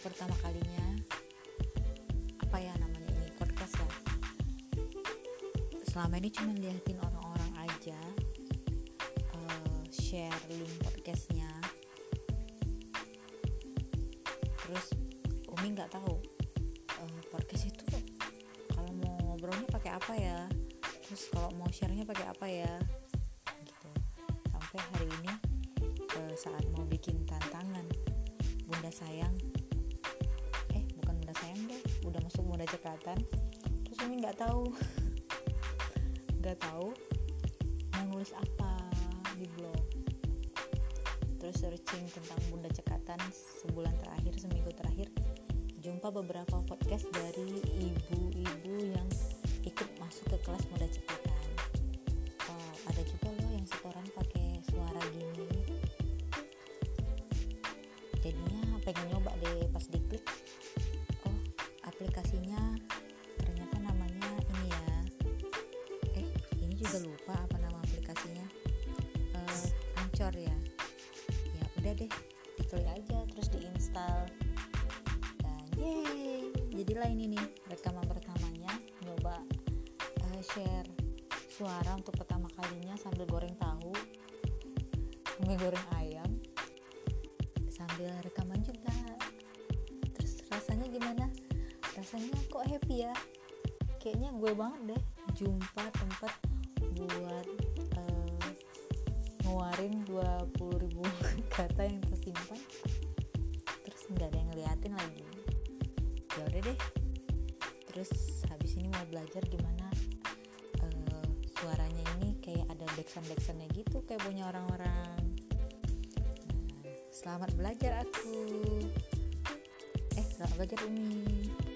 pertama kalinya. Apa ya namanya ini podcast ya? Selama ini cuma liatin orang-orang aja uh, share link podcastnya. Terus Umi nggak tahu uh, podcast itu kalau mau ngobrolnya pakai apa ya? Terus kalau mau sharenya pakai apa ya? Gitu. Sampai hari ini uh, saat mau bikin tantangan udah masuk muda cekatan terus Umi nggak tahu. Nggak tahu mau nulis apa di blog. Terus searching tentang bunda cekatan sebulan terakhir seminggu terakhir. Jumpa beberapa podcast dari ibu-ibu yang ikut masuk ke kelas muda cekatan oh, ada juga loh yang setoran pakai suara gini. Jadinya pengen nyoba deh pas diklik aplikasinya. Ternyata namanya ini ya. Eh ini juga lupa apa nama aplikasinya. Uh, Anchor ya. Ya udah deh diklik aja terus diinstal dan yeay jadilah ini nih rekaman pertamanya. Nyoba uh, share suara untuk pertama kalinya sambil goreng tahu. Sambil goreng ayam. Sambil rekaman juga. Terus rasanya gimana rasanya kok happy ya. Kayaknya gue banget deh jumpa tempat buat uh, ngeluarin 20 ribu kata yang tersimpan. Terus nggak ada yang ngeliatin lagi. Ya udah deh. Terus habis ini mau belajar gimana uh, suaranya ini kayak ada backsound backsoundnya gitu kayak punya orang-orang. Nah, selamat belajar aku. Eh selamat belajar Umi